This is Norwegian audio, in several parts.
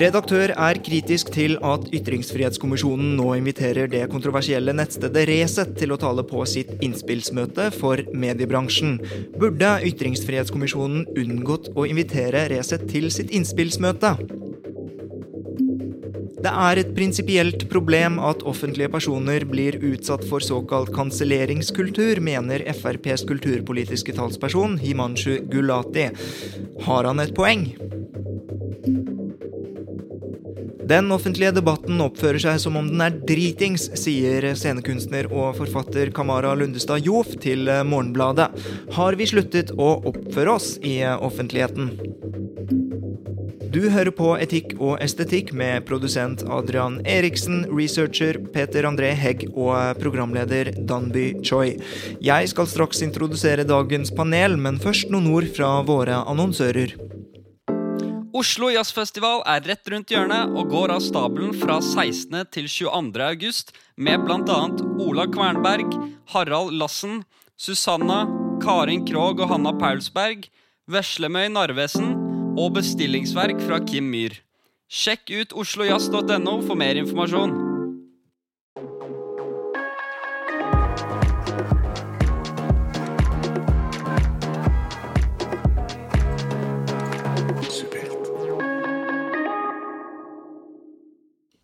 Redaktør er kritisk til at Ytringsfrihetskommisjonen nå inviterer det kontroversielle nettstedet Resett til å tale på sitt innspillsmøte for mediebransjen. Burde Ytringsfrihetskommisjonen unngått å invitere Resett til sitt innspillsmøte? Det er et prinsipielt problem at offentlige personer blir utsatt for såkalt kanselleringskultur, mener FrPs kulturpolitiske talsperson Himanshu Gulati. Har han et poeng? Den offentlige debatten oppfører seg som om den er dritings, sier scenekunstner og forfatter Kamara Lundestad Jof til Morgenbladet. Har vi sluttet å oppføre oss i offentligheten? Du hører på Etikk og estetikk med produsent Adrian Eriksen, researcher Peter André Hegg og programleder Danby Choi. Jeg skal straks introdusere dagens panel, men først noen ord fra våre annonsører. Oslo Jazzfestival er rett rundt hjørnet og går av stabelen fra 16. til 22. august med bl.a. Ola Kvernberg, Harald Lassen, Susanna, Karin Krogh og Hanna Paulsberg, Veslemøy Narvesen og bestillingsverk fra Kim Myhr. Sjekk ut oslojazz.no for mer informasjon.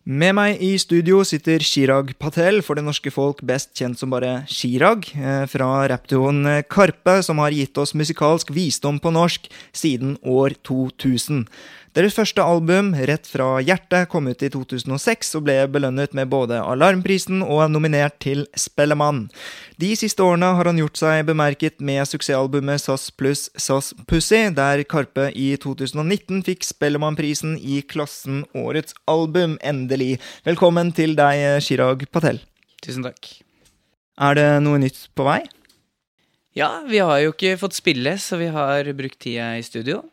Med meg i studio sitter Chirag Patel, for det norske folk best kjent som bare Chirag, eh, fra rappduoen Karpe, som har gitt oss musikalsk visdom på norsk siden år 2000. Deres første album, Rett fra hjertet, kom ut i 2006 og ble belønnet med både Alarmprisen og er nominert til Spellemann. De siste årene har han gjort seg bemerket med suksessalbumet SAS pluss SAS Pussy, der Karpe i 2019 fikk Spellemannprisen i klassen Årets album, endelig. Velkommen til deg, Chirag Patel. Tusen takk. Er det noe nytt på vei? Ja, vi har jo ikke fått spille, så vi har brukt tida i studio.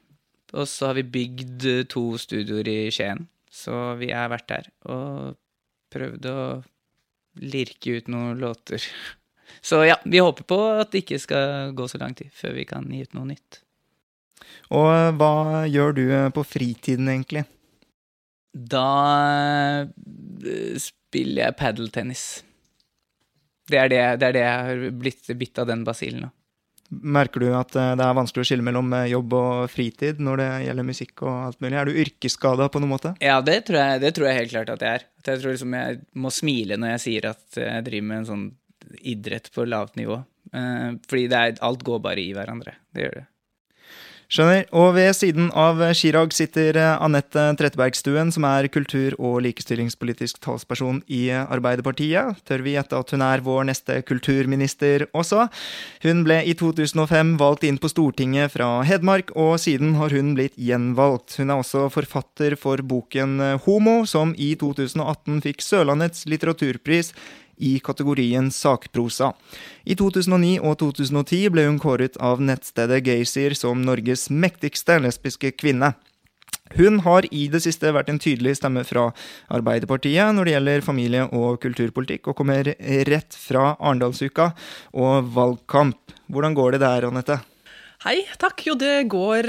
Og så har vi bygd eh, to studioer i Skien, så vi har vært der og prøvd å lirke ut noen låter. Så ja, vi håper på at det ikke skal gå så lang tid før vi kan gi ut noe nytt. Og eh, hva gjør du eh, på fritiden, egentlig? Da spiller jeg padeltennis. Det det, det er det jeg har blitt bitt av den basillen nå. Merker du at det er vanskelig å skille mellom jobb og fritid når det gjelder musikk og alt mulig? Er du yrkesskada på noen måte? Ja, det tror, jeg, det tror jeg helt klart at jeg er. At jeg tror liksom jeg må smile når jeg sier at jeg driver med en sånn idrett på lavt nivå. Fordi er, alt går bare i hverandre. Det gjør det. Skjønner. Og ved siden av Chirag sitter Anette Trettebergstuen, som er kultur- og likestillingspolitisk talsperson i Arbeiderpartiet. Tør vi gjette at hun er vår neste kulturminister også? Hun ble i 2005 valgt inn på Stortinget fra Hedmark, og siden har hun blitt gjenvalgt. Hun er også forfatter for boken Homo, som i 2018 fikk Sørlandets litteraturpris i kategorien sakprosa. I 2009 og 2010 ble hun kåret av nettstedet Gaysir som Norges mektigste lesbiske kvinne. Hun har i det siste vært en tydelig stemme fra Arbeiderpartiet når det gjelder familie- og kulturpolitikk, og kommer rett fra Arendalsuka og valgkamp. Hvordan går det der, Anette? Hei, takk. Jo, det går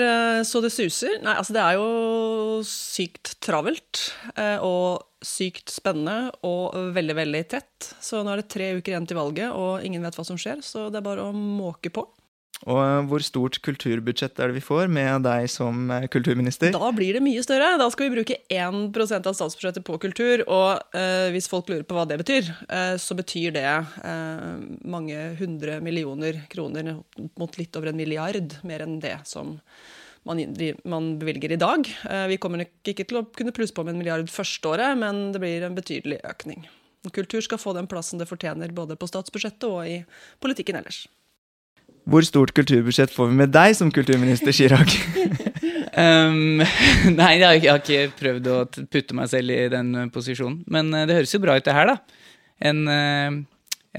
så det suser. Nei, altså det er jo sykt travelt. Og sykt spennende og veldig, veldig tett. Så nå er det tre uker igjen til valget, og ingen vet hva som skjer, så det er bare å måke på. Og hvor stort kulturbudsjett er det vi får med deg som kulturminister? Da blir det mye større. Da skal vi bruke 1% av statsbudsjettet på kultur. Og eh, hvis folk lurer på hva det betyr, eh, så betyr det eh, mange hundre millioner kroner mot litt over en milliard, mer enn det som man, man, bevilger i dag. Vi kommer nok ikke til å kunne plusse på med en milliard første året, men det blir en betydelig økning. Kultur skal få den plassen det fortjener både på statsbudsjettet og i politikken ellers. Hvor stort kulturbudsjett får vi med deg som kulturminister, Chirag? Um, nei, jeg har, ikke, prøvd å putte meg selv i den eh, posisjonen. Men eh, det høres jo bra ut, det her, da. En, eh,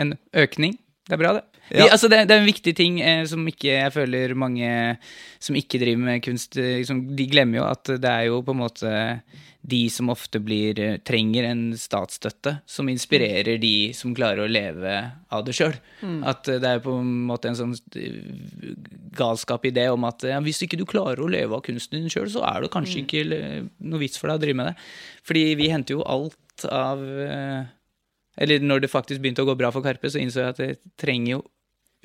en økning. Det er bra, det. Ja. altså det, det er en viktig ting eh, som ikke jeg føler mange som ikke driver med kunst, liksom, de glemmer jo at det er jo på en måte de som ofte blir, eh, trenger en statsstøtte, som inspirerer de som klarer å leve av det sjøl. At eh, det er på en måte en sånn eh, galskap i det om at ja, hvis ikke du klarer å leve av kunsten din sjøl, så er det kanskje ikke eh, noe vits for deg å drive med det. Fordi vi henter jo alt av Eller når det faktisk begynte å gå bra for Karpe, så innså jeg at det trenger jo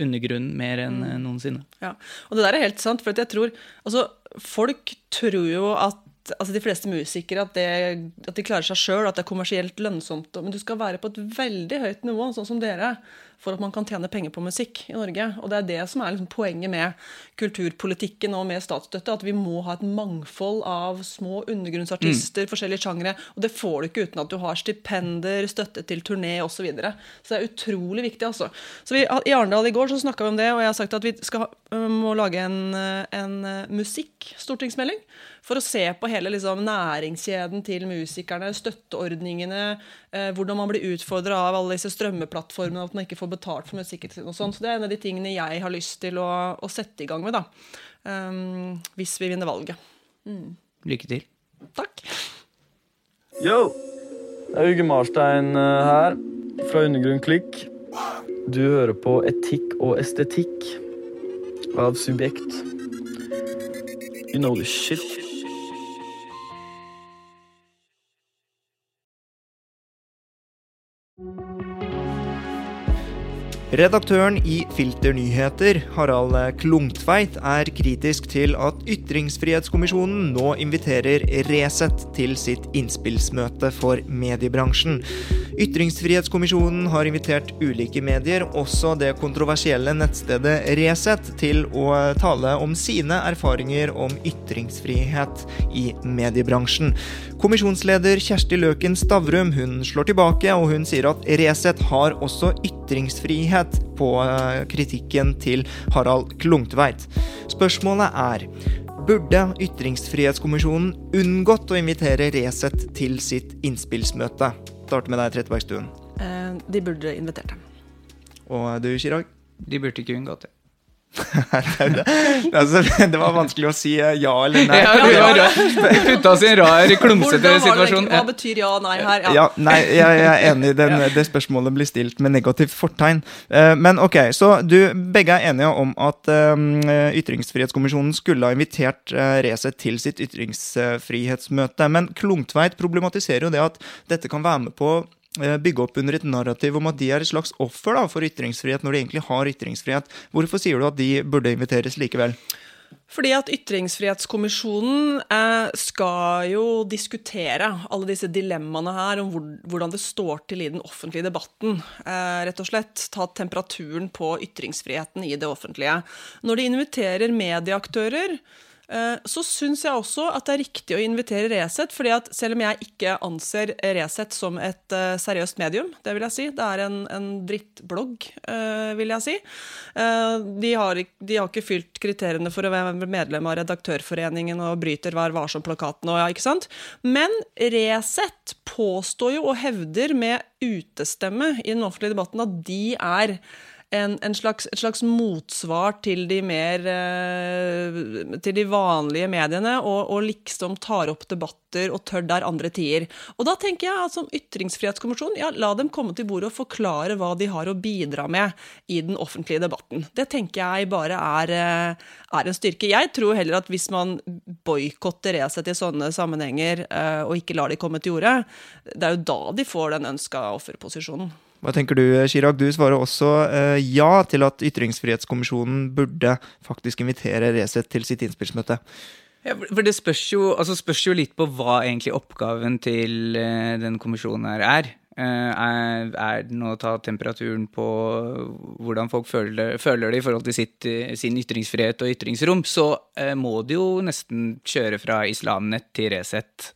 undergrunnen mer enn eh, noensinne. Ja, og det der er helt sant, for jeg tror Altså, folk tror jo at Altså De fleste musikere at, det, at de klarer seg sjøl, at det er kommersielt lønnsomt. Men du skal være på et veldig høyt nivå, sånn som dere, for at man kan tjene penger på musikk i Norge. Og det er det som er liksom poenget med kulturpolitikken og med statsstøtte. At vi må ha et mangfold av små undergrunnsartister, forskjellige sjangre. Og det får du ikke uten at du har stipender, støtte til turné osv. Så, videre. så det er utrolig viktig, altså. Så vi, I Arendal i går så snakka vi om det, og jeg har sagt at vi skal, øh, må lage en, øh, en øh, musikkstortingsmelding. For å se på hele liksom, næringskjeden til musikerne, støtteordningene, eh, hvordan man blir utfordra av alle disse strømmeplattformene, at man ikke får betalt for musikken sin og sånn. Så det er en av de tingene jeg har lyst til å, å sette i gang med, da. Um, hvis vi vinner valget. Lykke til. Takk. Yo! Det er Uge Marstein eh, her, fra Undergrunn Klikk. Du hører på Etikk og estetikk av Subjekt. You know the shit. Redaktøren i Filter Nyheter, Harald Klungtveit, er kritisk til at Ytringsfrihetskommisjonen nå inviterer Resett til sitt innspillsmøte for mediebransjen. Ytringsfrihetskommisjonen har invitert ulike medier, også det kontroversielle nettstedet Resett, til å tale om sine erfaringer om ytringsfrihet i mediebransjen. Kommisjonsleder Kjersti Løken Stavrum hun slår tilbake, og hun sier at Resett har også ytringsfrihet på eh, kritikken til Harald Klungtveit. Spørsmålet er Burde Ytringsfrihetskommisjonen unngått å invitere Resett til sitt innspillsmøte? Starter med deg, Trettebergstuen. Eh, de burde invitert dem. Og du, Chirag? De burde ikke unngått det. altså, det var vanskelig å si eh, ja eller nei. Ja, det var putta oss i en rar, klumsete situasjon. Hva betyr ja og nei her? Ja, nei, jeg, jeg er enig. Den, Det spørsmålet blir stilt med negativt fortegn. Eh, Men ok, så du begge er enige om at eh, Ytringsfrihetskommisjonen skulle ha invitert eh, Resett til sitt ytringsfrihetsmøte. Men Klungtveit problematiserer jo det at dette kan være med på bygge opp under et narrativ om at de er et slags offer da, for ytringsfrihet, når de egentlig har ytringsfrihet. Hvorfor sier du at de burde inviteres likevel? Fordi at Ytringsfrihetskommisjonen eh, skal jo diskutere alle disse dilemmaene her om hvor, hvordan det står til i den offentlige debatten. Eh, rett og slett ta temperaturen på ytringsfriheten i det offentlige. Når de inviterer medieaktører, eh, så syns jeg også at det er riktig å invitere Resett. fordi at selv om jeg ikke anser Resett som et eh, seriøst medium, det vil jeg si, det er en, en drittblogg, eh, vil jeg si. Eh, de, har, de har ikke fylt kriteriene for å være medlem av Redaktørforeningen og bryter Vær varsom-plakaten og ja, ikke sant? Men Resett påstår jo og hevder med utestemme i den offentlige debatten at de er en, en slags, et slags motsvar til de mer eh, til de vanlige mediene, og, og liksom tar opp debatter og tør der andre tier. Og da tenker jeg at som ytringsfrihetskommisjon, ja, la dem komme til bordet og forklare hva de har å bidra med i den offentlige debatten. Det tenker jeg bare er, eh, er en styrke. Jeg tror heller at hvis man boikotter Resett i sånne sammenhenger, eh, og ikke lar de komme til orde, det er jo da de får den ønska offerposisjonen. Hva tenker du, Chirag? Du svarer også eh, ja til at Ytringsfrihetskommisjonen burde faktisk invitere Resett til sitt innspillsmøte. Ja, for- det spørs jo, altså spørs jo litt på hva egentlig oppgaven til eh, den kommisjonen her er. Eh, er. Er den å ta temperaturen på hvordan folk føler, føler det i forhold til sitt, eh, sin ytringsfrihet og ytringsrom, så eh, må det jo nesten kjøre fra Islamnett til Resett.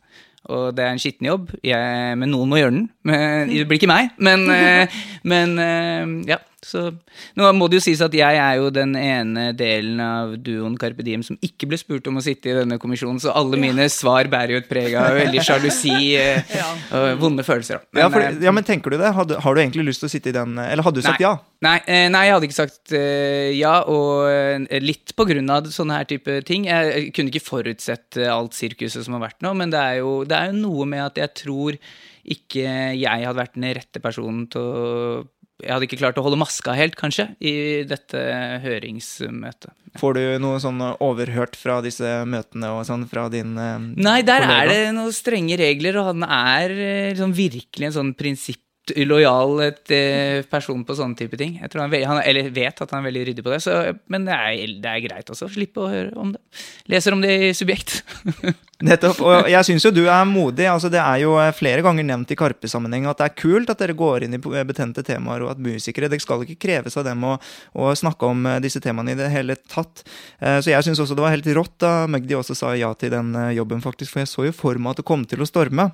Og det er en skitten jobb, jeg, men noen må gjøre den. Men, det blir ikke meg, men, eh, men eh, ja. Så nå må det jo sies at jeg er jo den ene delen av duoen Carpe Diem som ikke ble spurt om å sitte i denne kommisjonen, så alle mine svar bærer jo et preg av veldig sjalusi ja. og vonde følelser. Men, ja, Men, for, eh, ja, men tenker du det? Hadde, har du egentlig lyst til å sitte i den Eller hadde du sagt Nei. ja? Nei, eh, nei, jeg hadde ikke sagt eh, ja, og eh, litt på grunn av sånne her type ting. Jeg, kunne ikke forutsett eh, alt sirkuset som har vært nå, men det er, jo, det er jo noe med at jeg tror ikke jeg hadde vært den rette personen til å Jeg hadde ikke klart å holde maska helt, kanskje, i dette høringsmøtet. Får du noe sånn overhørt fra disse møtene og sånn fra din eh, Nei, der kollega? er det noen strenge regler, og han er eh, liksom virkelig en sånn prinsipplojal eh, person på sånne type ting. Jeg tror han, han eller vet at han er veldig ryddig på det, så, men det er, det er greit også å slippe å høre om det. Leser om det i Subjekt. Nettopp. Og jeg syns jo du er modig. altså Det er jo eh, flere ganger nevnt i Karpe-sammenheng at det er kult at dere går inn i betente temaer, og at musikere Det skal ikke kreves av dem å, å snakke om eh, disse temaene i det hele tatt. Eh, Så jeg syns også det var helt rått da Magdi også sa ja til den jobben, faktisk. For jeg så jo for meg at det kom til å storme.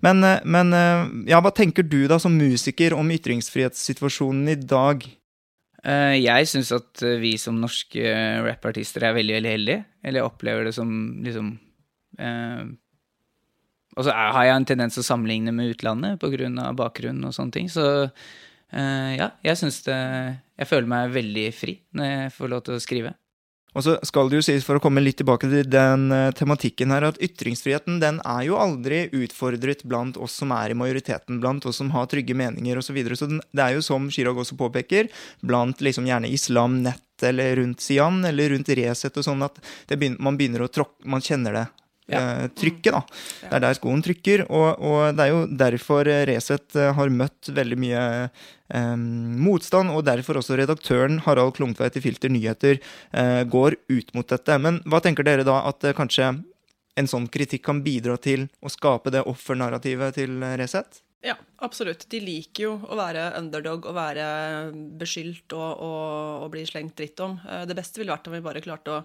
Men, eh, men eh, ja, hva tenker du da som musiker om ytringsfrihetssituasjonen i dag? Jeg syns at vi som norske rappartister er veldig, veldig heldige. Eller jeg opplever det som liksom eh, Og så har jeg en tendens til å sammenligne med utlandet pga. bakgrunn og sånne ting. Så eh, ja, jeg syns det Jeg føler meg veldig fri når jeg får lov til å skrive. Og så skal det jo sies, for å komme litt tilbake til den eh, tematikken her, at ytringsfriheten den er jo aldri utfordret blant oss som er i majoriteten, blant oss som har trygge meninger osv. Så, videre. så det er jo som Chirag også påpeker, blant liksom gjerne islam, nett eller rundt Sian eller rundt Resett og sånn, at begynner, man begynner å tråkke Man kjenner det. Eh, trykket, da. Det er der skoen trykker. Og, og det er jo derfor eh, Resett eh, har møtt veldig mye Um, motstand, og derfor også redaktøren Harald Klungtveit i Filter Nyheter uh, går ut mot dette. Men hva tenker dere da at uh, kanskje en sånn kritikk kan bidra til å skape det offernarrativet til Resett? Ja, absolutt. De liker jo å være underdog og være beskyldt og, og, og bli slengt dritt om. Det beste ville vært om vi bare klarte å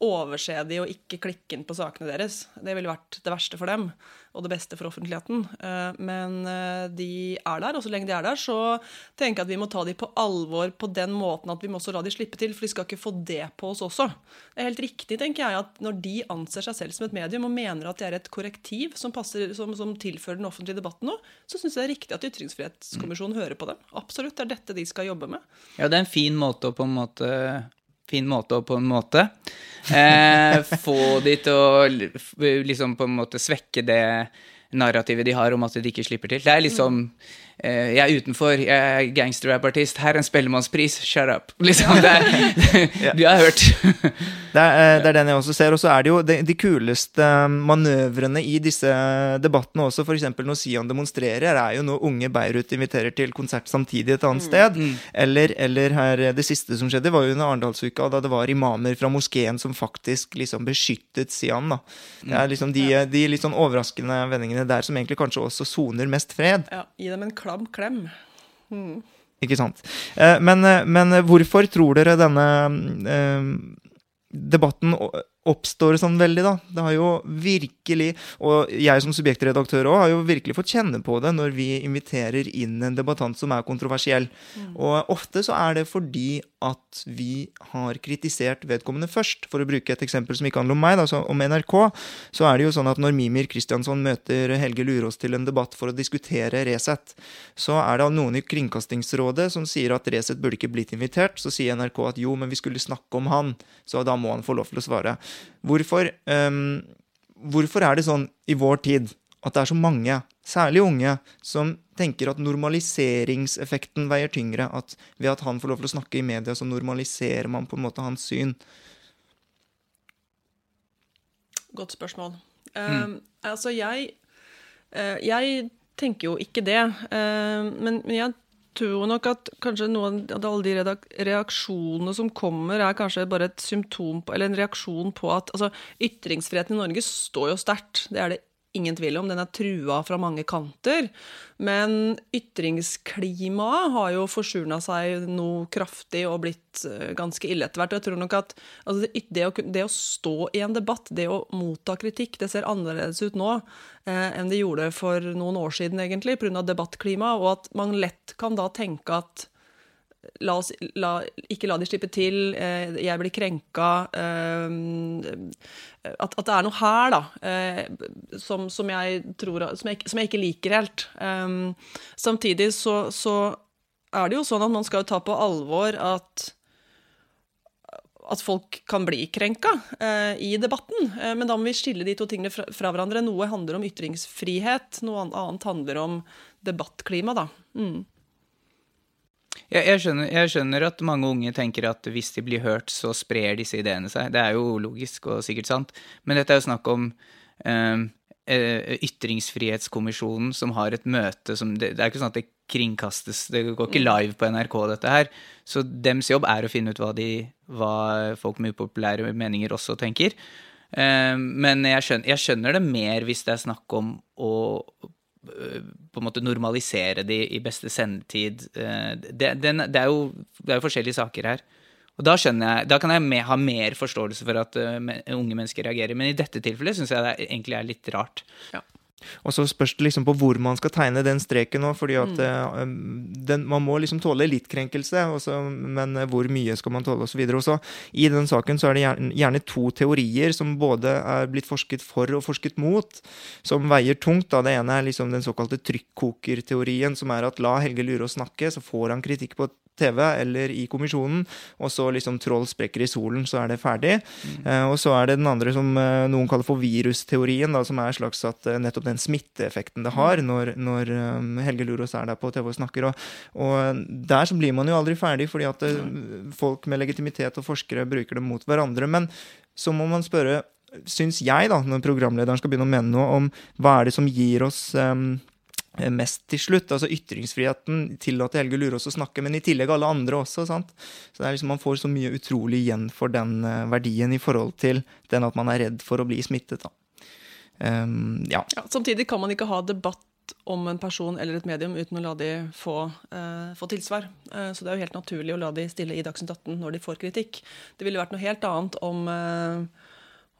overse de og ikke klikke inn på sakene deres. Det ville vært det verste for dem, og det beste for offentligheten. Eh, Men eh, de er der, og så lenge de er der, så tenker jeg at vi må ta de på alvor på den måten at vi må også la de slippe til, for de skal ikke få det på oss også. Det er helt riktig, tenker jeg, at når de anser seg selv som et medium og mener at det er et korrektiv som, passer, som, som tilfører den offentlige debatten nå, så syns jeg det er riktig at Ytringsfrihetskommisjonen hører på dem. Absolutt, det er dette de skal jobbe med. Ja, det er en fin måte å på en måte Fin måte og på en måte eh, få de til å liksom på en måte svekke det narrativet de har om at de ikke slipper til. Det er liksom eh, Jeg er utenfor, jeg er gangsterrappartist, her er en Spellemannspris, shut up. Liksom, det er, Du har hørt. Det er, eh, det er den jeg også ser. Og så er det jo de, de kuleste eh, manøvrene i disse debattene også. F.eks. når Sian demonstrerer, er jo når unge Beirut inviterer til konsert samtidig et annet sted. Eller, eller her, det siste som skjedde, var jo under Arendalsuka, da det var imamer fra moskeen som faktisk liksom beskyttet Sian. da. Det er liksom de, de litt sånn overraskende vendingene der som egentlig kanskje også soner mest fred. Ja, Gi dem en klam klem. Ikke sant. Eh, Men, eh, men hvorfor tror dere denne eh, debatten oppstår sånn veldig, da? Det har jo virkelig, og jeg som subjektredaktør òg, har jo virkelig fått kjenne på det når vi inviterer inn en debattant som er kontroversiell. Og ofte så er det fordi at vi har kritisert vedkommende først. For å bruke et eksempel som ikke handler om meg, da, så om NRK, så er det jo sånn at når Mimir Kristiansson møter Helge Lurås til en debatt for å diskutere Resett, så er det noen i Kringkastingsrådet som sier at Resett burde ikke blitt invitert. Så sier NRK at jo, men vi skulle snakke om han, så da må han få lov til å svare. Hvorfor, um, hvorfor er det sånn i vår tid at det er så mange, særlig unge, som tenker at normaliseringseffekten veier tyngre? At ved at han får lov til å snakke i media, så normaliserer man på en måte hans syn? Godt spørsmål. Eh, altså, jeg uh, Jeg tenker jo ikke det. Uh, men, men jeg tror nok at kanskje noen av alle de reaksjonene som kommer, er kanskje bare et symptom på, eller en reaksjon på at altså, ytringsfriheten i Norge står jo sterkt. Det er det ingen tvil om. Den er trua fra mange kanter. Men ytringsklimaet har jo forsurna seg noe kraftig og blitt eh, ganske ille etter hvert. Jeg tror nok at altså, det, det, å, det å stå i en debatt, det å motta kritikk, det ser annerledes ut nå eh, enn det gjorde for noen år siden, egentlig, pga. debattklimaet, og at man lett kan da tenke at la oss, la, ikke la de slippe til, eh, jeg blir krenka eh, at, at, det er noe her, da, eh, som, som, jeg tror, som, jeg, som jeg ikke liker helt. Samtidig så, så, er det jo sånn at man skal ta på alvor at at folk kan bli krenka eh, i debatten. Eh, men da må vi skille de to tingene fra, fra, hverandre. Noe handler om ytringsfrihet, noe annet handler om debattklima, da. Mm. Jeg, jeg, skjønner, jeg, skjønner, at mange unge tenker at hvis de blir hørt, så sprer disse ideene seg. Det er jo logisk og sikkert sant. Men dette er jo snakk om eh Ytringsfrihetskommisjonen som har et møte som det, det, er ikke sånn at det kringkastes Det går ikke live på NRK, dette her. Så dems jobb er å finne ut hva, de, hva folk med upopulære meninger også tenker. Eh, men jeg skjønner, jeg skjønner det mer hvis det er snakk om å på en måte normalisere de i beste sendetid. Eh, det, det, det, er jo, det, er jo, forskjellige saker her. Og da, jeg, da kan jeg med, ha mer forståelse for at uh, unge mennesker reagerer. Men i dette tilfellet syns jeg det egentlig er litt rart. Ja. Og så spørs det liksom på hvor man skal tegne den streken nå. fordi at mm. uh, den, Man må liksom tåle litt krenkelse, også, men uh, hvor mye skal man tåle osv. I den saken så er det gjerne, to teorier som både er blitt forsket for og forsket mot, som veier tungt. Da. Det ene er liksom den såkalte trykkokerteorien, som er at la Helge lure å snakke, så får han kritikk på TV eller i kommisjonen, og så liksom troll sprekker i solen, så er det ferdig. Mm. Eh, og så er det den andre som eh, noen kaller for virusteorien, da, som er slags at eh, nettopp den smitteeffekten det har når, når um, Helge Lurås er der på TV og snakker. Og, og, der så blir man jo aldri ferdig, fordi at det, folk med legitimitet og forskere bruker det mot hverandre. Men så må man spørre syns jeg, da, når programlederen skal begynne å mene noe om hva er det som gir oss um, mest til slutt. Altså Ytringsfriheten tillater Helge Lurås å snakke, men i tillegg alle andre også. sant? Så det er liksom Man får så mye utrolig igjen for den uh, verdien i forhold til den at man er redd for å bli smittet. da. Um, ja. ja. Samtidig kan man ikke ha debatt om en person eller et medium uten å la de få, uh, få tilsvar. Uh, så det er jo helt naturlig å la de stille i Dagsnytt 18 når de får kritikk. Det ville vært noe helt annet om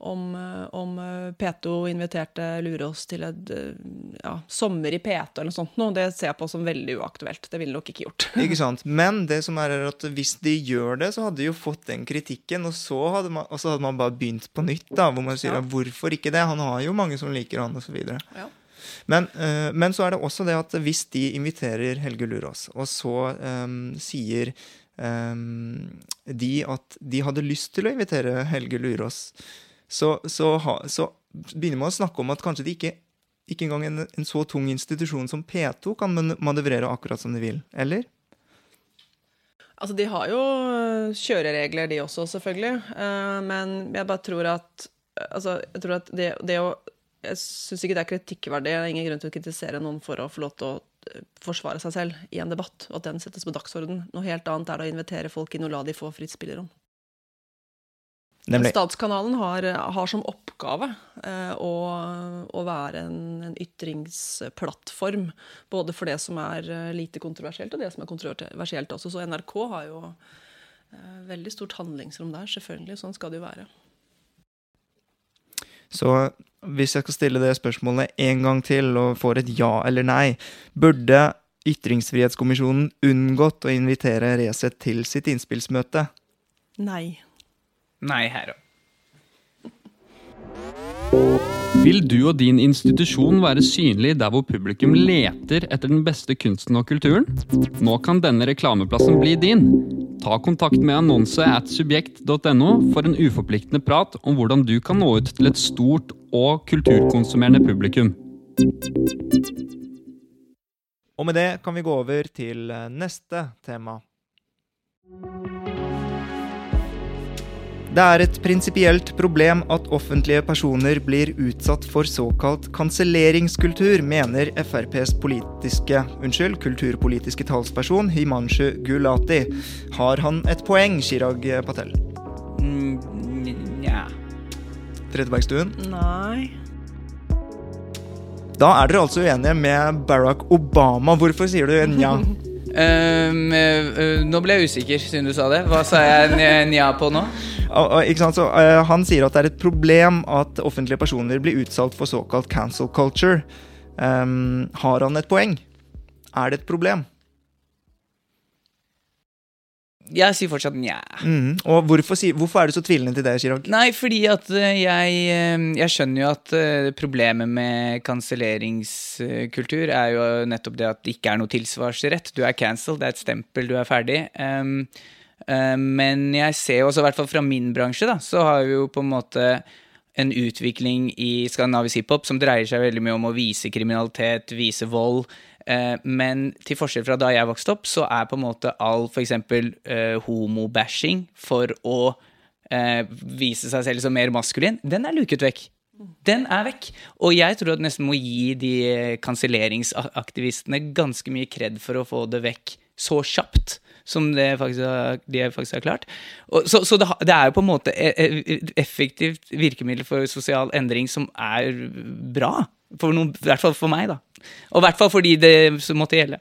om, eh, om eh, P2 inviterte Lurås til et eh, ja, sommer i P2 eller noe sånt noe. Det ser jeg på som veldig uaktuelt. Det ville nok ikke gjort. ikke sant. Men det som er at hvis de gjør det, så hadde de jo fått den kritikken, og så hadde man, så hadde man bare begynt på nytt, da, hvor man sier ja. hvorfor ikke det? Han har jo mange som liker han, osv. Ja. Men, men så er det også det at hvis de inviterer Helge Lurås, og så um, sier um, de at de hadde lyst til å invitere Helge Lurås så, så, så, begynner man å snakke om at kanskje det ikke, ikke engang en, en så tung institusjon som P2 kan manøvrere akkurat som de vil, eller? Altså, de har jo øh, kjøreregler, de også, selvfølgelig. Uh, men jeg bare tror at Altså, jeg tror at det, det å Jeg syns ikke det er kritikkverdig. Det er ingen grunn til å kritisere noen for å få lov til å øh, forsvare seg selv i en debatt, og at den settes på dagsorden. Noe helt annet er det å invitere folk inn og la de få fritt spillerom. Nemlig. Statskanalen har, har, som oppgave eh, å, å, være en, en, ytringsplattform. Både for det som er eh, lite kontroversielt, og det som er kontroversielt også. Så NRK har jo eh, veldig stort handlingsrom der, selvfølgelig. Sånn skal det jo være. Så hvis jeg skal stille det spørsmålet en gang til og får et ja eller nei, burde Ytringsfrihetskommisjonen unngått å invitere Resett til sitt innspillsmøte? Nei. Nei, her òg. Vil du og din institusjon være synlig der hvor publikum leter etter den beste kunsten og kulturen? Nå kan denne reklameplassen bli din. Ta kontakt med annonse at subjekt.no for en uforpliktende prat om hvordan du kan nå ut til et stort og kulturkonsumerende publikum. Og med det kan vi gå over til neste tema. Det er et prinsipielt problem at offentlige personer blir utsatt for såkalt kanselleringskultur, mener FrPs politiske, unnskyld, kulturpolitiske talsperson Himanshu Gulati. Har han et poeng, Chirag Patel? Nja Trettebergstuen? Nei. Da er dere altså uenige med Barack Obama. Hvorfor sier du nja? Um, uh, nå ble jeg usikker, siden du sa det. Hva sa jeg nja på nå? Så, uh, han sier at det er et problem at offentlige personer blir utsatt for såkalt cancel culture. Um, har han et poeng? Er det et problem? Jeg sier fortsatt nja. Mm. Og hvorfor, hvorfor er du så tvilende til det, Chirag? Nei, fordi at eh, jeg, eh, jeg skjønner jo at problemet med kanselleringskultur er jo nettopp det at det ikke er noe tilsvarsrett. Du er cancelled, det er et stempel, du er ferdig. Um, men jeg ser jo også, i hvert fall fra min bransje, da, så har vi jo på en måte en utvikling i skandinavisk hiphop som dreier seg veldig mye om å vise kriminalitet, vise vold. Eh, men til forskjell fra da jeg vokste opp, så er på en måte all f.eks. Eh, homobashing for å eh, vise seg selv som mer maskulin, den er luket vekk. Den er vekk. Og jeg tror at nesten må gi de kanselleringsaktivistene ganske mye kred for å få det vekk så kjapt som det faktisk har, de faktisk har klart. Og, så, så det, det, er jo på en måte et e, effektivt virkemiddel for sosial endring som er bra. For noen, I hvert fall for meg, da. Og i hvert fall for de det måtte gjelde.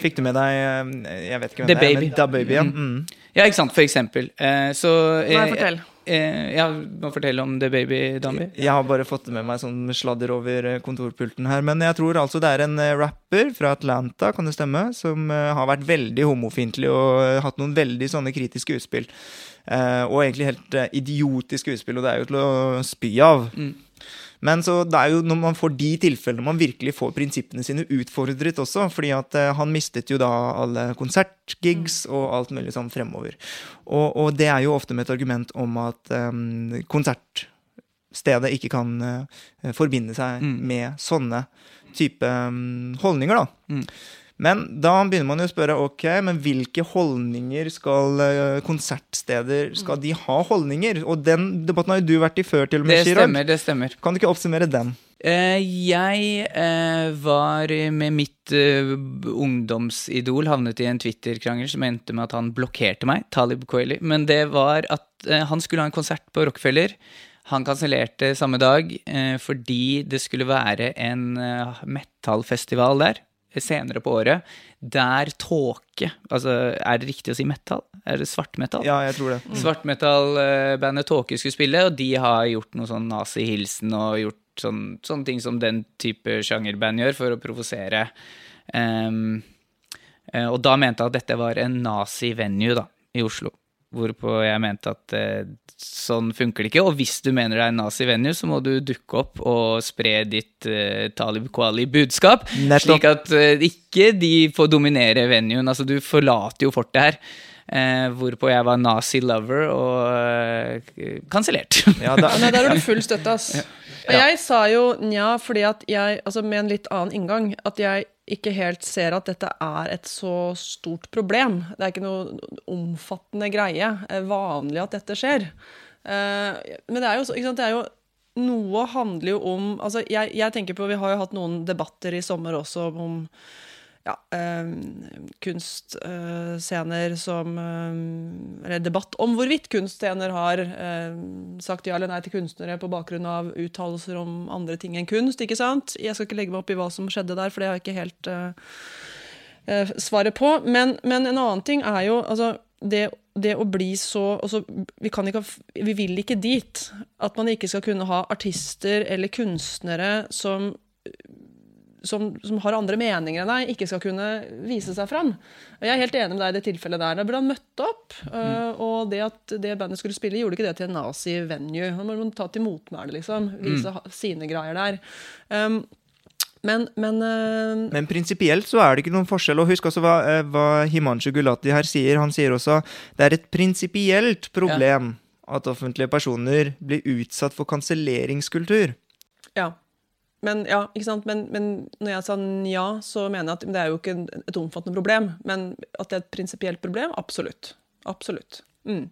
Fikk du med deg eh, jeg vet ikke hvem The det er, Baby. Da Baby ja. Mm. ja, ikke sant, for eksempel. Eh, så Nei, fortell. Eh, ja, må fortelle om The Baby Dambi. Jeg har bare fått det med meg sånn sladder over kontorpulten her. Men jeg tror altså det er en rapper fra Atlanta, kan det stemme, som har vært veldig homofiendtlig og hatt noen veldig sånne kritiske utspill. Og egentlig helt idiotiske utspill, og det er jo til å spy av. Mm. Men så det er jo når man får de tilfellene man virkelig får prinsippene sine utfordret også. fordi at uh, han mistet jo da alle konsertgigs mm. og alt mulig sånn fremover. Og, og, det er jo ofte med et argument om at um, konsertstedet ikke kan uh, forbinde seg mm. med sånne type um, holdninger, da. Mm. Men da begynner man jo å spørre ok, men hvilke holdninger skal uh, konsertsteder Skal de ha holdninger? Og den debatten har jo du vært i før, til og med, Det stemmer, det stemmer. Kan du ikke oppsummere den? Uh, jeg uh, var med mitt ungdomsidol havnet i en Twitter-krangel som endte med at han blokkerte meg, Talib Kweli. Men det var at han skulle ha en konsert på Rockefeller. Han kansellerte samme dag fordi det skulle være en metallfestival der senere på året der tåke Altså, er det riktig å si metal? Er det svartmetall? Ja, jeg tror det. Mm. Svartmetallbandet Tåke skulle spille, og de har gjort noe sånn nazi-hilsen og gjort sånn, sånne ting som den type sjangerband gjør, for å provosere. Um, og da mente jeg at dette var en nazi-venue da, i Oslo. Hvorpå jeg mente at eh, sånn funker det ikke. Og hvis du mener det er en nazi-venue, så må du dukke opp og spre ditt eh, Talib Kwali-budskap. Slik at eh, ikke de får dominere venuen. Altså, du forlater jo fortet her. Eh, hvorpå jeg var nazi-lover og eh, kansellert. Ja, da, der har du full støtte, ass. Og jeg sa jo nja fordi at jeg, altså med en litt annen inngang, at jeg ikke helt ser at dette er et så stort problem. Det er ikke noe omfattende greie. Er vanlig at dette skjer. Eh, men det er jo, sant, det er jo Noe handler jo om altså jeg, jeg, tenker på, Vi har jo hatt noen debatter i sommer også om ja, eh, kunstscener som eh, Eller debatt om hvorvidt kunstscener har eh, sagt ja eller nei til kunstnere på bakgrunn av uttalelser om andre ting enn kunst. ikke sant? Jeg skal ikke legge meg opp i hva som skjedde der, for det har jeg ikke helt eh, svaret på. Men, men, en annen ting er jo altså, det, det å bli så altså, vi, ikke, vi vil ikke dit at man ikke skal kunne ha artister eller kunstnere som som, som, har andre meninger enn deg, ikke skal kunne vise seg fram. Og Jeg er helt enig med deg i det tilfellet der. Da burde han møtt opp. Mm. Uh, og det at det bandet skulle spille, gjorde ikke det til en nazi-venue. Han må ta til motmæle, liksom. Vise mm. sine greier der. Um, men Men, uh, men prinsipielt så er det ikke noen forskjell. Og husk også hva, uh, hva Himanshu Gulati her sier. Han sier også det er et prinsipielt problem ja. at offentlige personer blir utsatt for kanselleringskultur. Ja. Men, ja? Men, men, når jeg sa ja, så mener jeg at det er jo ikke et omfattende problem. Men at det er et prinsipielt problem, absolutt. Absolutt. Mm.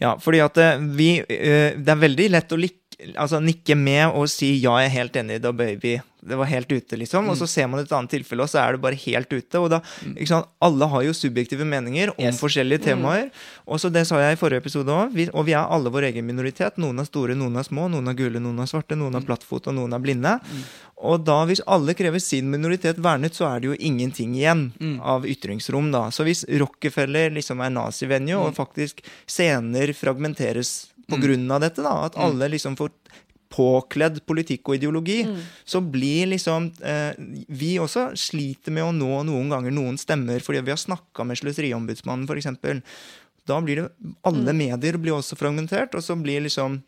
Ja, fordi at eh, vi eh, Det er veldig lett å like altså, nikke med og si 'ja, jeg er helt enig da da, baby'. Det var helt ute, liksom. Mm. Og så ser man et annet tilfelle, og så er det bare helt ute. Og da, mm. ikke sant, Alle har jo subjektive meninger om yes. forskjellige mm. temaer. Mm. Og så Det sa jeg i forrige episode òg. Og vi er alle vår egen minoritet. Noen er store, noen er små. Noen er gule, noen er svarte. Noen er mm. plattfot, og noen er blinde. Mm. Og da, hvis alle krever sin minoritet vernet, så er det jo ingenting igjen av ytringsrom, da. Så hvis Rockefeller liksom er nazivenue, og faktisk scener fragmenteres på grunn av dette, da, at alle liksom får påkledd politikk og ideologi, så blir liksom eh, Vi også sliter med å nå noen ganger noen stemmer fordi vi har snakka med Sløseriombudsmannen, f.eks. Da blir det Alle medier blir også fragmentert, og så blir liksom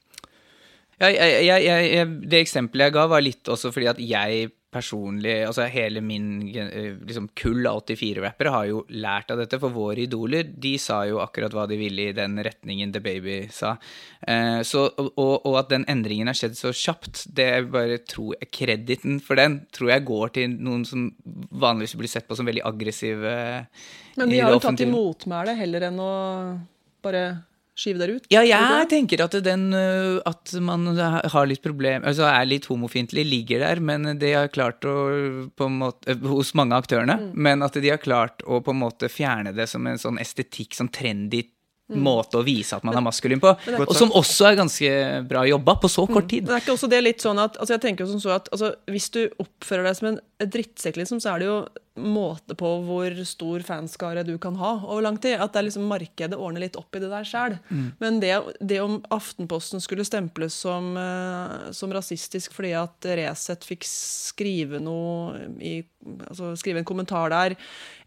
Ja, jeg, jeg, jeg, det eksempelet jeg ga, var litt også fordi at jeg personlig Altså hele min eh, liksom, kull av 84-rappere har jo lært av dette, for våre idoler de sa jo akkurat hva de ville i den retningen The Baby sa. Eh, så, og, og at den endringen har skjedd så kjapt, det er bare tror jeg Krediten for den tror jeg går til noen som vanligvis blir sett på som veldig aggressive. Men i de har jo tatt til motmæle heller enn å bare skyve dere ut. Ja, jeg tenker at den øh, At man har litt problem Altså er litt homofiendtlig, ligger der, men de har klart å på en måte øh, Hos mange av aktørene. Men at de har klart å på en måte fjerne det som en sånn estetikk, sånn trendy måte å vise at man er maskulin på. Og som også er ganske bra jobba på så kort tid. Men er ikke også det litt sånn at altså jeg tenker som så at altså, Hvis du oppfører deg som en drittsekk, liksom, så er det jo måte på hvor stor fanskare du kan ha over lang tid. At det er liksom markedet ordner litt opp i det der sjæl. Men det, det om Aftenposten skulle stemples som, eh, som rasistisk fordi at Resett fikk skrive noe i altså skrive en kommentar der,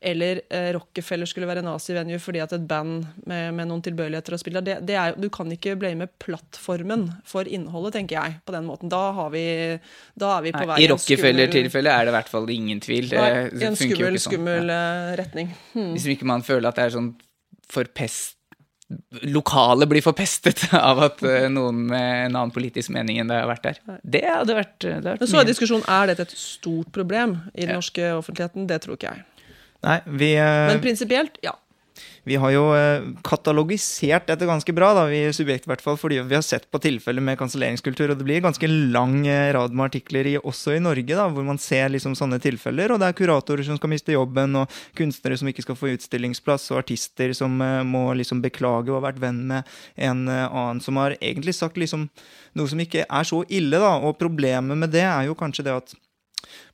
eller eh, Rockefeller skulle være nazi-venue fordi at et band med, med noen tilbøyeligheter å spille det, det er, du kan ikke blame plattformen for innholdet, tenker jeg, på den måten. Da, har vi, da er vi på vei I Rockefeller-tilfellet er det i hvert fall ingen tvil. Det Nei, i en skummel, ikke sånn. skummel Ja. eh, retning. Hmm. Hvis ikke man føler at det er sånn forpest Lokalet blir forpestet av at eh, noen med en annen politisk mening enn det har vært der. Det hadde vært, det hadde vært Men så er diskusjonen er dette et stort problem i den Ja. norske offentligheten. Det tror ikke jeg. Nei, vi, eh, Men prinsipielt, ja. Vi har jo eh, katalogisert dette ganske bra, da, vi Subjekt i hvert fall, fordi vi har sett på tilfeller med kanselleringskultur, og det blir ganske lang eh, rad med artikler i, også i Norge, da, hvor man ser liksom sånne tilfeller, og det er kuratorer som skal miste jobben, og kunstnere som ikke skal få utstillingsplass, og artister som eh, må liksom beklage å ha vært venn med en annen som har egentlig sagt liksom noe som ikke er så ille, da, og problemet med det er jo kanskje det at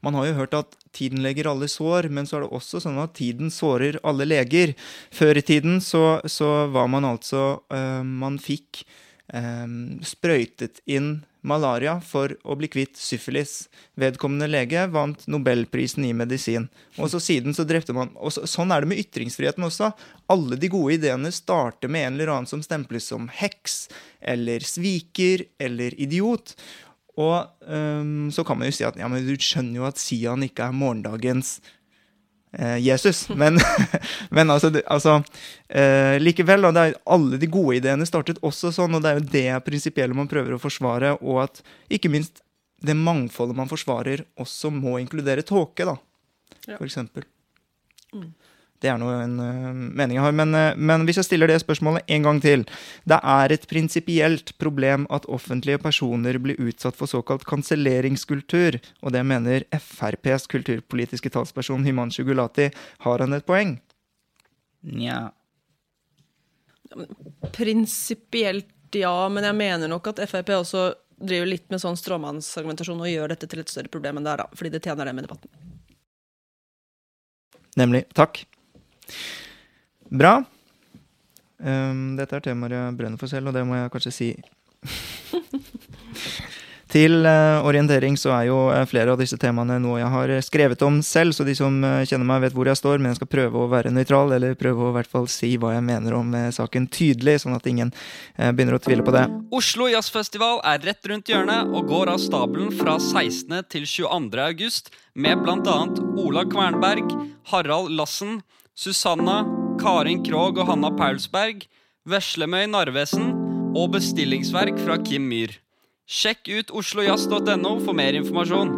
man har jo hørt at tiden leger alle sår, men så er det også sånn at tiden sårer alle leger. Før i tiden så, så var man altså øh, Man fikk øh, sprøytet inn malaria for å bli kvitt syfilis. Vedkommende lege vant nobelprisen i medisin. Og så siden så drepte man og så, Sånn er det med ytringsfriheten også. Alle de gode ideene starter med en eller annen som stemples som heks, eller sviker, eller idiot. Og um, så kan man jo si at ja, men du skjønner jo at Sian ikke er morgendagens eh, Jesus. Men, men altså, altså eh, likevel, da, det alle de gode ideene startet også sånn, og det er jo det prinsipielle man prøver å forsvare, og at ikke minst det mangfoldet man forsvarer, også må inkludere tåke, da, Ja. for eksempel. Det er nå en eh, mening jeg har. Men, eh, men hvis jeg stiller det spørsmålet en gang til Det er et prinsipielt problem at offentlige personer blir utsatt for såkalt kanselleringskultur, og det mener FrPs kulturpolitiske talsperson Himanshu Gulati. Har han et poeng? Nja. Prinsipielt ja, men jeg mener nok at Frp også driver litt med sånn stråmannsargumentasjon og gjør dette til et større problem enn det er, da. Fordi det tjener dem i debatten. Nemlig. Takk. Bra. Um, dette er temaer jeg brenner for selv, og det må jeg kanskje si. Til uh, orientering så er jo eh, flere av disse temaene noe jeg har skrevet om selv, så de som eh, kjenner meg, vet hvor jeg står, men jeg skal prøve å være nøytral, eller prøve å i hvert fall si hva jeg mener om saken tydelig, sånn at ingen begynner å tvile på det. Oslo Jazzfestival er rett rundt hjørnet og går av stabelen fra 16. til 22. august med bl.a. Ola Kvernberg, Harald Lassen, Susanna, Karin Krog og Hanna Paulsberg, Veslemøy Narvesen og bestillingsverk fra Kim Myhr. Sjekk ut oslojazz.no for mer informasjon.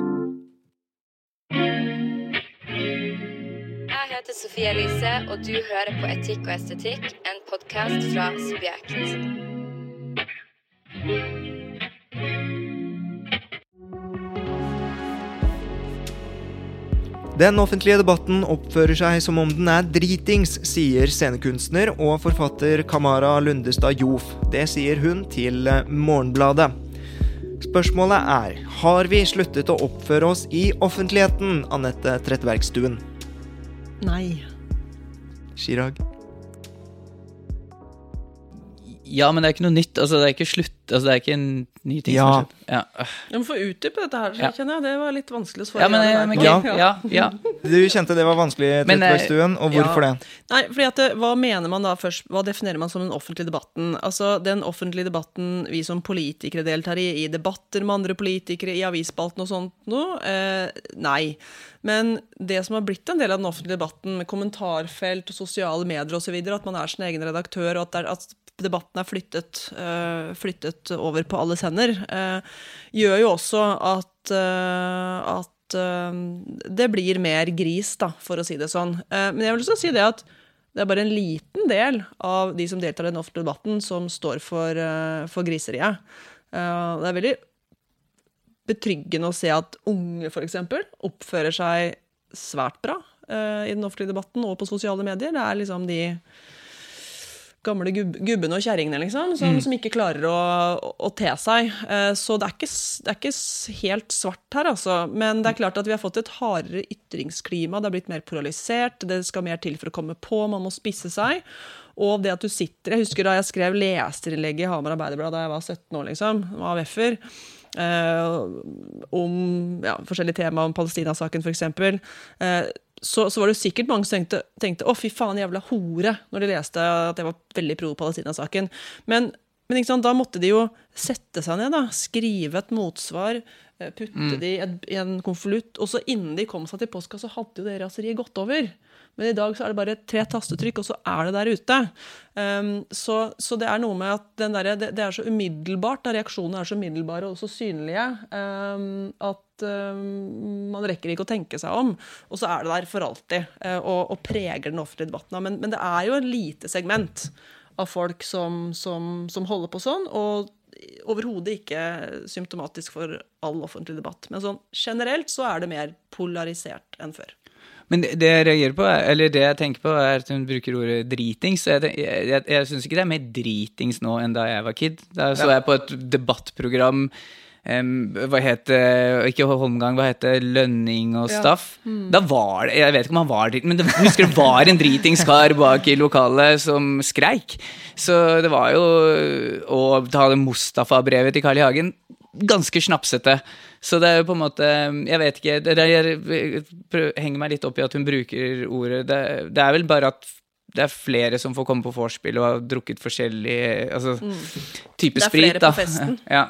Jeg heter Sofie Elise, og du hører på Etikk og estetikk, en podkast fra Subjekt. Den offentlige debatten oppfører seg som om den er dritings, sier scenekunstner og forfatter Kamara Lundestad Jof. Det sier hun til Morgenbladet. Spørsmålet er har vi sluttet å oppføre oss i offentligheten, Anette Trettebergstuen? Nei. Chirag? Ja, men det er ikke noe nytt. Altså, det er ikke slutt Altså, det er ikke en ny ting som Ja. har skjedd. Ja. Jeg må få utdype dette her, kjenner jeg. Det var litt vanskelig å svare ja, men, jeg, men nei ja, ja, ja. Du kjente det var vanskelig, i eh, Trettebergstuen, og hvorfor ja. det? Nei, fordi at Hva mener man da først, hva definerer man som den offentlige debatten? Altså, Den offentlige debatten vi som politikere deltar i, i debatter med andre politikere, i avisspalten og sånt noe? Eh, nei. Men det som har blitt en del av den offentlige debatten, med kommentarfelt og sosiale medier osv., at man er sin egen redaktør, og at, det er, at debatten er flyttet, eh, flyttet over på alles hender, eh, gjør jo også at, eh, at det blir mer gris, da, for å si det sånn. Men jeg vil også si det at det er bare en liten del av de som deltar i den offentlige debatten, som står for, for griseriet. Det er veldig betryggende å se at unge, f.eks., oppfører seg svært bra i den offentlige debatten og på sosiale medier. Det er liksom de gamle gub gubbene og kjerringene, liksom, som, som ikke klarer å, å, å te seg. Uh, så det er, ikke, det er ikke helt svart her, altså. Men det er klart at vi har fått et hardere ytringsklima. Det har blitt mer polarisert. Det skal mer til for å komme på. Man må spisse seg. Og det at du sitter Jeg husker da jeg skrev leserinnlegget i Hamar Arbeiderblad da jeg var 17 år, liksom, AUF-er. Uh, om ja, forskjellige tema, om Palestina-saken f.eks. Eh, så, så var det sikkert mange som tenkte, tenkte 'å, fy faen, jævla hore', når de leste at jeg var veldig pro Palestina-saken. Men, men sant, da måtte de jo sette seg ned, da, skrive et motsvar, eh, putte det i, et, i en konvolutt, og så innen de kom seg til postkassa, hadde jo det raseriet gått over. Men i dag så er det bare tre tastetrykk, og så er det der ute. Um, så, så det er noe med at den der, det, det er så umiddelbart, da reaksjonene er så umiddelbare og så synlige, um, at um, man rekker ikke å tenke seg om. Og så er det der for alltid, uh, og, og preger den offentlige debatten. Men, men det er jo et lite segment av folk som, som, som holder på sånn, og overhodet ikke symptomatisk for all offentlig debatt. Men sånn generelt så er det mer polarisert enn før. Men det, det jeg reagerer på, er- eller det jeg tenker på, er at hun bruker ordet dritings. Jeg, jeg, jeg syns ikke det er mer dritings nå enn da jeg var kid. Da så jeg på et debattprogram em, hva het ikke Holmgang, hva het Lønning og Ja. Staff. Da var det, Jeg vet ikke om han var drit, men det, husker det var en dritings kar bak i lokalet som skreik. Så det var jo å ta det Mustafa-brevet til Carl I. Hagen ganske snapsete. Så det er jo på en måte Jeg vet ikke. Det jeg henger meg litt opp i at hun bruker ordet Det, det er vel bare at det er flere som får komme på vorspiel og har drukket forskjellig altså, type sprit. Det er sprit. flere da. på festen. ja.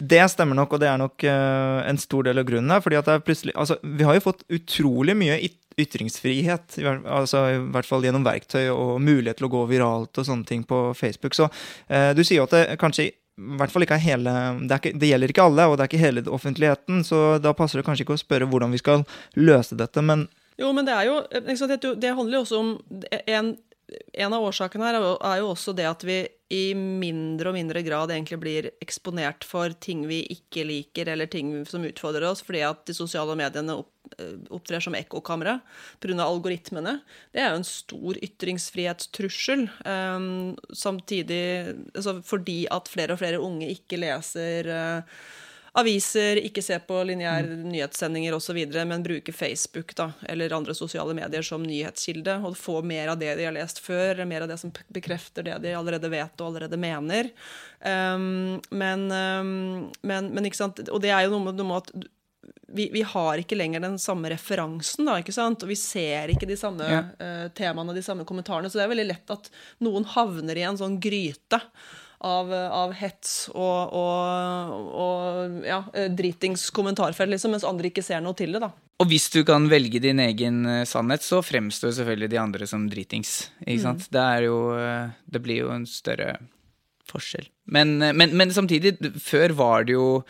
Det stemmer nok, og det er nok eh, en stor del av grunnen her. fordi at det er plutselig, altså, Vi har jo fått utrolig mye ytringsfrihet, altså, i hvert fall gjennom verktøy og mulighet til å gå viralt og sånne ting på Facebook. Så eh, du sier jo at det kanskje i hvert fall ikke er hele det, er ikke, det gjelder ikke alle, og det er ikke hele offentligheten, så da passer det kanskje ikke å spørre hvordan vi skal løse dette, men Jo, men det er jo det- handler jo også om en, en av årsakene her er er jo også det at vi i mindre og mindre grad egentlig blir eksponert for ting vi ikke liker, eller ting som utfordrer oss, fordi at de sosiale mediene opp, eh, opptrer som ekkokamera pga. algoritmene. Det er jo en stor ytringsfrihetstrussel. Um, samtidig altså Fordi at flere og flere unge ikke leser eh, aviser, ikke se på lineær nyhetssendinger osv., men bruke Facebook da, eller andre sosiale medier som nyhetskilde, og få mer av det de har lest før, mer av det som bekrefter det de allerede vet og allerede mener. Um, men, um, men, men ikke sant, og det er jo noe med, noe med at vi, vi har ikke lenger den samme referansen, da, ikke sant? og vi ser ikke de samme Ja. uh, temaene og de samme kommentarene. Så det er veldig lett at noen havner i en sånn gryte av, av hets og, og, og ja, eh, dritings kommentarfelt, liksom, mens andre ikke ser noe til det. da. Og hvis du kan velge din egen eh, sannhet, så fremstår selvfølgelig de andre som dritings. Ikke sant? Det er jo eh, Det blir jo en større forskjell. Men, men, men samtidig, før var det jo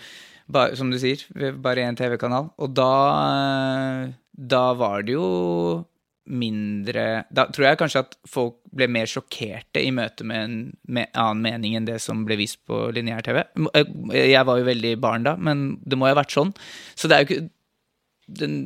som du sier, bare én TV-kanal. Og da, da var det jo mindre Da tror jeg kanskje at folk ble mer sjokkerte i møte med en med annen mening enn det som ble vist på lineær-TV. Jeg var jo veldig barn da, men det må jo ha vært sånn. Så det er jo ikke den,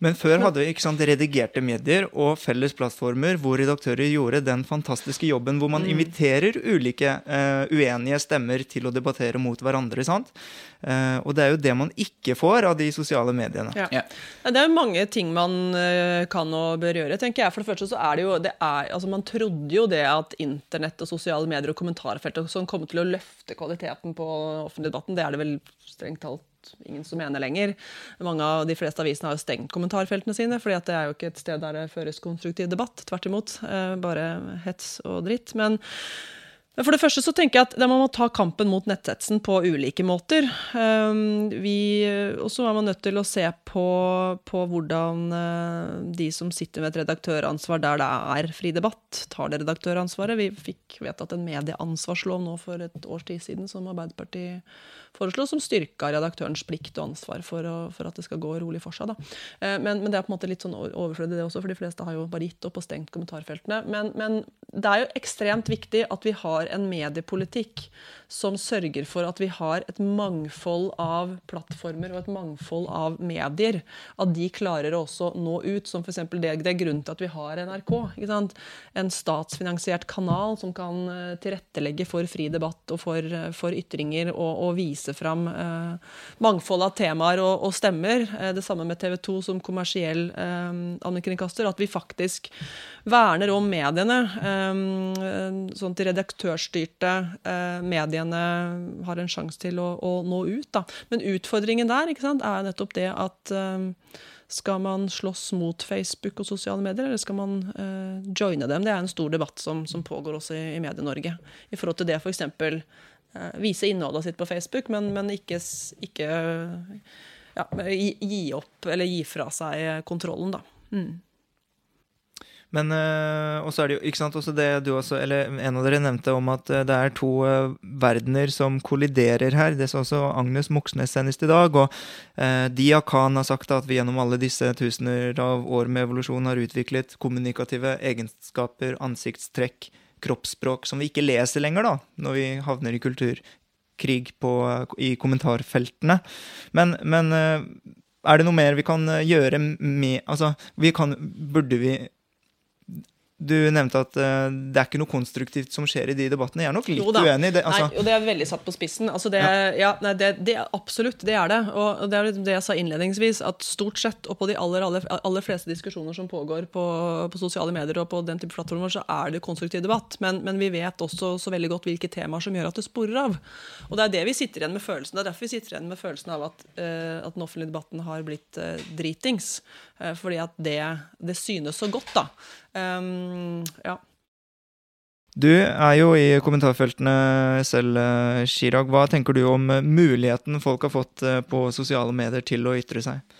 Men før hadde vi ikke sant, redigerte medier og felles plattformer hvor redaktører gjorde den fantastiske jobben hvor man inviterer ulike uh, uenige stemmer til å debattere mot hverandre. sant? Uh, og det er jo det man ikke får av de sosiale mediene. Ja. Ja. Det er jo mange ting man uh, kan og bør gjøre. tenker jeg. For det første så er det jo det er, altså Man trodde jo det at internett og sosiale medier og kommentarfeltet og sånn kom til å løfte kvaliteten på offentlig debatten. Det er det vel strengt talt ingen som mener lenger. Mange av De fleste avisene har jo stengt kommentarfeltene sine, fordi at det er jo ikke et sted der det føres konstruktiv debatt. Tvert imot. eh, Bare hets og dritt. Men men for det første så tenker jeg at man må ta kampen mot netthetsen på ulike måter. Um, og så er man nødt til å se på, på hvordan eh, de som sitter med et redaktøransvar der det er fri debatt, tar det redaktøransvaret. Vi fikk vedtatt en medieansvarslov nå for et års tid siden som Arbeiderpartiet foreslo, som styrka redaktørens plikt og ansvar for, å, for at det skal gå rolig for seg. Eh, Men, men det er på en måte litt sånn overflødig, det også, for de fleste har jo bare gitt opp og stengt kommentarfeltene. Men, men det er jo ekstremt viktig at vi har en mediepolitikk som sørger for at vi har et mangfold av plattformer og et mangfold av medier. At de klarer å også nå ut, som f.eks. Det, det er grunnen til at vi har NRK. En statsfinansiert kanal som kan eh, tilrettelegge for fri debatt og for, eh, for ytringer og, og vise fram eh, mangfold av temaer og, og stemmer. Eh, det samme med TV 2 som kommersiell eh, allmennkringkaster. At vi faktisk verner om mediene, eh, sånn til de redaktørstyrte eh, mediene har en sjanse til å, å nå ut. Da. Men utfordringen der sant, er nettopp det at eh, skal man slåss mot Facebook og sosiale medier, eller skal man eh, joine dem? Det er en stor debatt som, som pågår også i, i Medie-Norge. I forhold til det f.eks. Uh, vise innholdet sitt på Facebook, men, men ikke, ikke ja, gi, gi opp eller gi fra seg kontrollen, da. Mm. Men øh, også er det jo ikke sant, også det du også, eller en av dere nevnte om at øh, det er to øh, verdener som kolliderer her. Det sa også Agnes Moxnes senest i dag. Og øh, Dia Khan har sagt at vi gjennom alle disse tusener av år med evolusjon har utviklet kommunikative egenskaper, ansiktstrekk, kroppsspråk som vi ikke leser lenger, da, når vi havner i kulturkrig på, i kommentarfeltene. Men, men er det noe mer vi kan gjøre med Altså, vi kan Burde vi du nevnte at uh, det er ikke noe konstruktivt som skjer i de debattene. Jeg er nok litt uenig. i Det, altså, Nei, og det er veldig satt på spissen. Altså det, ja. nei, det, det absolutt, det er det. Og det er liksom det jeg sa innledningsvis, at stort sett, og på de aller, aller, aller fleste diskusjoner som pågår på, på sosiale medier og på den type plattformer, så er det konstruktiv debatt. Men, men vi vet også så veldig godt hvilke temaer som gjør at det sporer av. Og det er det vi sitter igjen med følelsen. Det er derfor vi sitter igjen med følelsen av at, uh, at den offentlige debatten har blitt uh, dritings. Fordi at det, det synes så godt, da. Um, ja. du er jo i kommentarfeltene selv, eh, Chirag. Hva tenker du om eh, muligheten folk har fått eh, på sosiale medier til å ytre seg?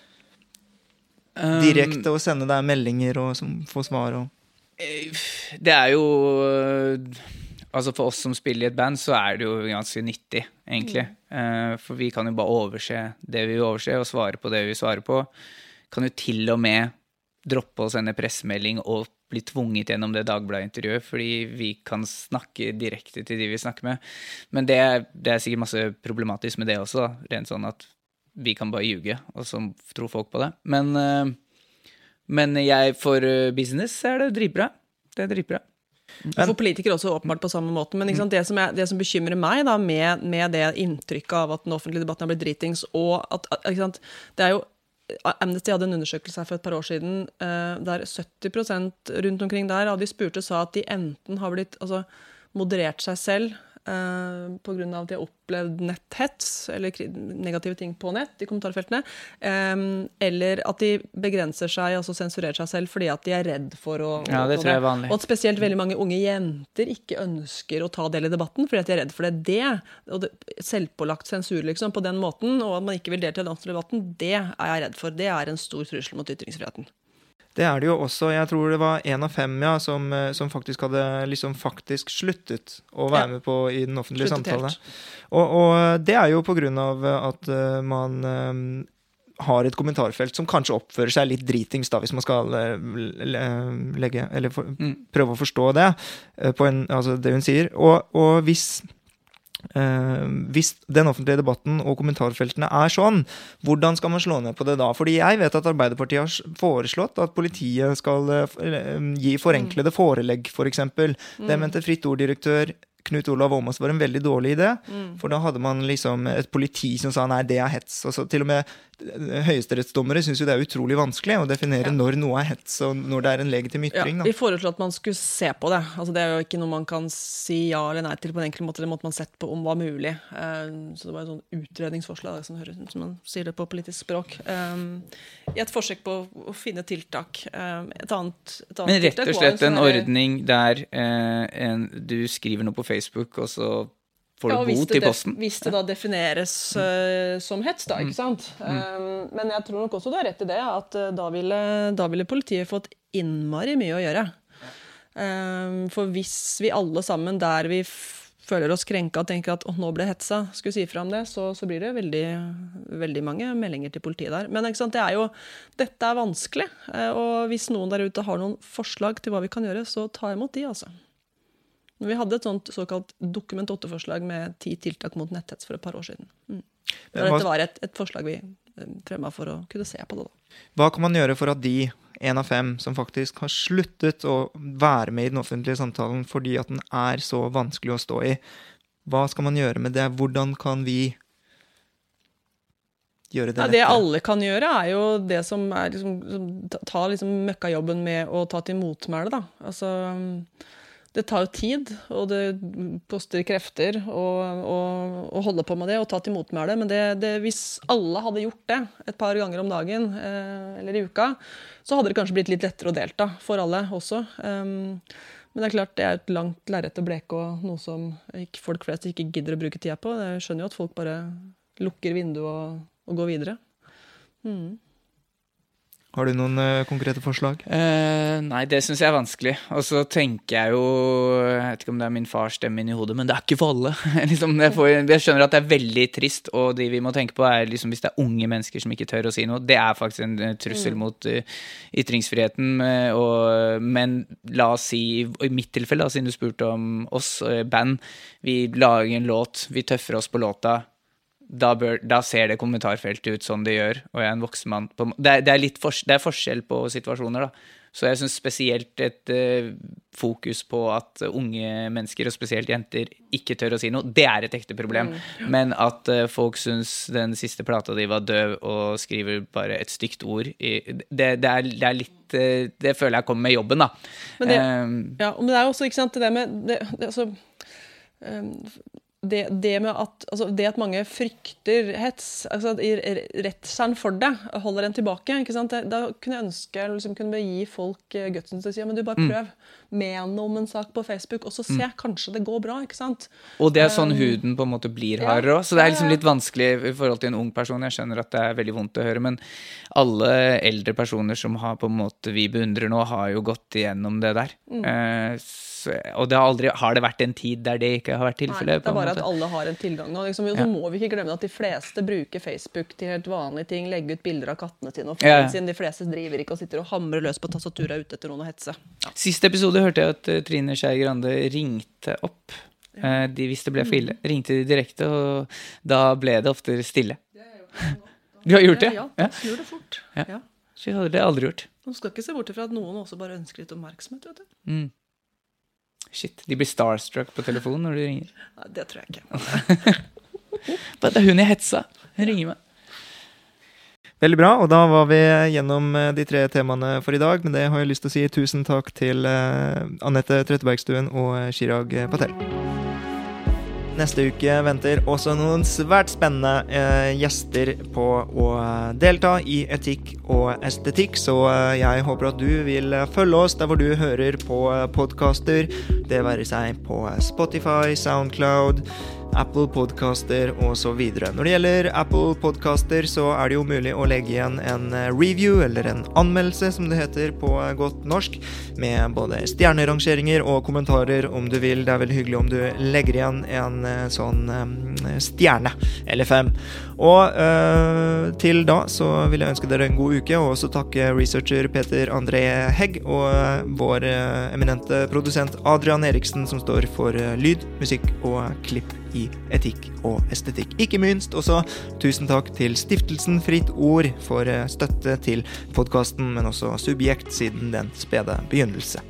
Um, Direkte å sende deg meldinger og få svar og Det er jo Altså For oss som spiller i et band, så er det jo ganske nyttig, egentlig. Eh, for vi kan jo bare overse det vi vil overse, og svare på det vi svarer på. Kan jo til og med droppe å sende pressemelding og bli tvunget gjennom det Dagbladet-intervjuet, fordi vi kan snakke direkte til de vi snakker med. Men det, det er sikkert masse problematisk med det også, da. rent sånn at vi kan bare ljuge, og så tror folk på det. Men, eh, men jeg, for eh, business er det dritbra. Det er dritbra. Men, for politikere også åpenbart på samme måte. Men ikke sant, det, som er, det som bekymrer meg da, med, med det inntrykket av at den offentlige debatten har blitt dritings, og at, at ikke sant, det er jo Amnesty hadde en undersøkelse her for et par år siden eh, der 70% rundt omkring der av de spurte sa at de enten har blitt altså, moderert seg selv eh, pga. at de har opplevd netthets eller negative ting på nett i kommentarfeltene, eh, eller at de begrenser seg, altså sensurerer seg selv fordi at de er redd for å Ja, det tror jeg er vanlig. Og at spesielt veldig mange unge jenter ikke ønsker å ta del i debatten fordi at de er redd for det. Det, og det selvpålagt sensur liksom, på den måten, og at man ikke vil delta i debatten, det er jeg redd for. Det er en stor trussel mot ytringsfriheten. Det er det jo også. Jeg tror det var én av fem ja, som, eh, som faktisk hadde liksom faktisk sluttet å være Ja. med på i den offentlige Sluttet samtale. Og, og det er jo på grunn av at eh, man um, har et kommentarfelt som kanskje oppfører seg litt dritings, da, hvis man skal eh, legge Eller for, Mm. prøve å forstå det, eh, på en, altså det hun sier. Og, og hvis Eh, hvis den offentlige debatten og kommentarfeltene er sånn, hvordan skal man slå ned på det da? Fordi jeg vet at Arbeiderpartiet har foreslått at politiet skal eh, eh, gi forenklede forelegg, f.eks. For eksempel. Det mente Fritt Ord-direktør Knut Olav Åmås var en veldig dårlig idé. For da hadde man liksom et politi som sa nei, det er hets. Altså, til og med eh, høyesterettsdommere syns jo det er utrolig vanskelig å definere Ja. når noe er hets, og når det er en legitim Ja, ytring. vi da. foreslo at man skulle se på det. Altså, det er jo ikke noe man kan si ja eller nei til på en enkel måte. Det måtte man sett på om var mulig. Eh, så det var et sånn utredningsforslag, som høres ut som man sier det på politisk språk. Eh, I et forsøk på å finne tiltak. Et annet, et annet Men rett og slett en en ordning der en, du skriver noe på Facebook, og så får du ja, bot i posten. Hvis det da defineres uh, som hets, da, ikke sant. Um, men jeg tror nok også du har rett i det, at uh, da, ville, da ville politiet fått innmari mye å gjøre. Um, for hvis vi alle sammen der vi føler oss krenka og tenker at «Åh, nå ble hetsa, skulle si fra om det, så, så blir det veldig, veldig mange meldinger til politiet der. Men det er jo, dette er vanskelig, eh, og hvis noen der ute har noen forslag til hva vi kan gjøre, så ta imot de, altså. Vi hadde et sånt såkalt Dokument 8-forslag med ti tiltak mot netthets for et par år siden. Mm. Men dette var et, et forslag vi fremma for å kunne se på det. da. Hva kan man gjøre for at de, én av fem, som faktisk har sluttet å være med i den offentlige samtalen fordi at den er så vanskelig å stå i, hva skal man gjøre med det? Hvordan kan vi gjøre det Ja, det alle kan gjøre, er jo det som er liksom, ta- Ta liksom møkkajobben med å ta til motmæle, da. Altså Det tar jo tid, og det koster krefter å, holde på med det og ta til motmæle. Men det, det, hvis alle hadde gjort det et par ganger om dagen eh, eller i uka, så hadde det kanskje blitt litt lettere å delta for alle også. Um, men det er klart det er et langt lerret å bleke og noe som ikke, folk flest ikke gidder å bruke tida på. Jeg skjønner jo at folk bare lukker vinduet og, og går videre. Mm. Har du noen uh, konkrete forslag? Uh, nei, det syns jeg er vanskelig. Og så tenker jeg jo Jeg vet ikke om det er min fars stemme inni hodet, men det er ikke for alle. liksom, jeg, får, jeg skjønner at det er veldig trist, og de vi må tenke på, er liksom hvis det er unge mennesker som ikke tør å si noe. Det er faktisk en trussel trussel mot uh, ytringsfriheten. eh, og, men la oss si, i mitt tilfelle, da, siden du spurte om oss, eh, band, vi lager en låt, vi tøffer oss på låta da, bør, da ser det kommentarfeltet ut som det gjør, og jeg er en voksen mann. På, det, er, det, det er forskjell på situasjoner, da. Så jeg syns spesielt et uh, fokus på at unge mennesker, og spesielt jenter, ikke tør å si noe, det er et ekte problem. Men at uh, folk syns den siste plata di var døv, og skriver bare et stygt ord i Det, det, er, det er litt uh, Det føler jeg kommer med jobben, da. Men det- um, Ja, men det er jo også, ikke sant, det der med altså, um, det, det med at altså, Det at mange frykter hets, altså redselen for det, holder en tilbake. Da kunne jeg ønske liksom kunne gi folk eh, gutsen til å si ja, men du bare prøv. Men om en sak på Facebook, og så se, kanskje det går bra. ikke sant? Og det er sånn huden på en måte blir hardere òg. Så det er liksom litt vanskelig i forhold til en ung person. Jeg skjønner at det er veldig vondt å høre, men alle eldre personer som har på en måte vi beundrer nå, har jo gått igjennom det der. Mm. Uh, og det har aldri Har det vært en tid der det ikke har vært Nei, det er bare at alle har en tilgang. Og liksom, så Ja. må vi ikke glemme at de fleste bruker Facebook til helt vanlige ting. Legge ut bilder av kattene sine og Ja, ja. sin. De fleste driver ikke og sitter og hamrer løs på tastaturet ute etter noen å hetse. Siste episode hørte jeg at eh, Trine Skei Grande ringte opp. Eh, de, hvis det ble for ille. Ringte de direkte, og da ble det ofte stille. Du har gjort det? Ja, Ja. ja. Det fort. Ja. Ja. Så jeg hadde det aldri gjort. Man skal ikke se bort fra at noen også bare ønsker litt oppmerksomhet. vet du. Mm. Shit, de blir starstruck på telefonen når du ringer. Ja, det tror jeg ikke. Det er hun jeg hetsa. Hun ringer meg. Veldig bra, og da var vi gjennom eh, de tre temaene for i dag. Men det har jeg lyst til å si tusen takk til eh, Anette Trettebergstuen og eh, Chirag Patel. Neste uke venter også noen svært spennende eh, gjester på å delta i etikk og estetikk, så eh, jeg håper at du vil følge oss der hvor du hører på podkaster, det være seg på Spotify, Soundcloud, Apple Podcaster osv. Når det gjelder Apple Podcaster, så er det jo mulig å legge igjen en eh, review, eller en anmeldelse, som det heter på eh, godt norsk, med både stjernerangeringer og kommentarer om du vil. Det er veldig hyggelig om du legger igjen en eh, sånn stjerne, eller fem. Og eh, til da så vil jeg ønske dere en god uke, og også takke researcher Peter André Hegg og eh, vår eh, eminente produsent Adrian Eriksen, som står for eh, lyd, musikk og klipp i etikk og estetikk. Ikke minst også tusen takk til Stiftelsen Fritt Ord for støtte til podkasten, men også Subjekt siden den spede begynnelse.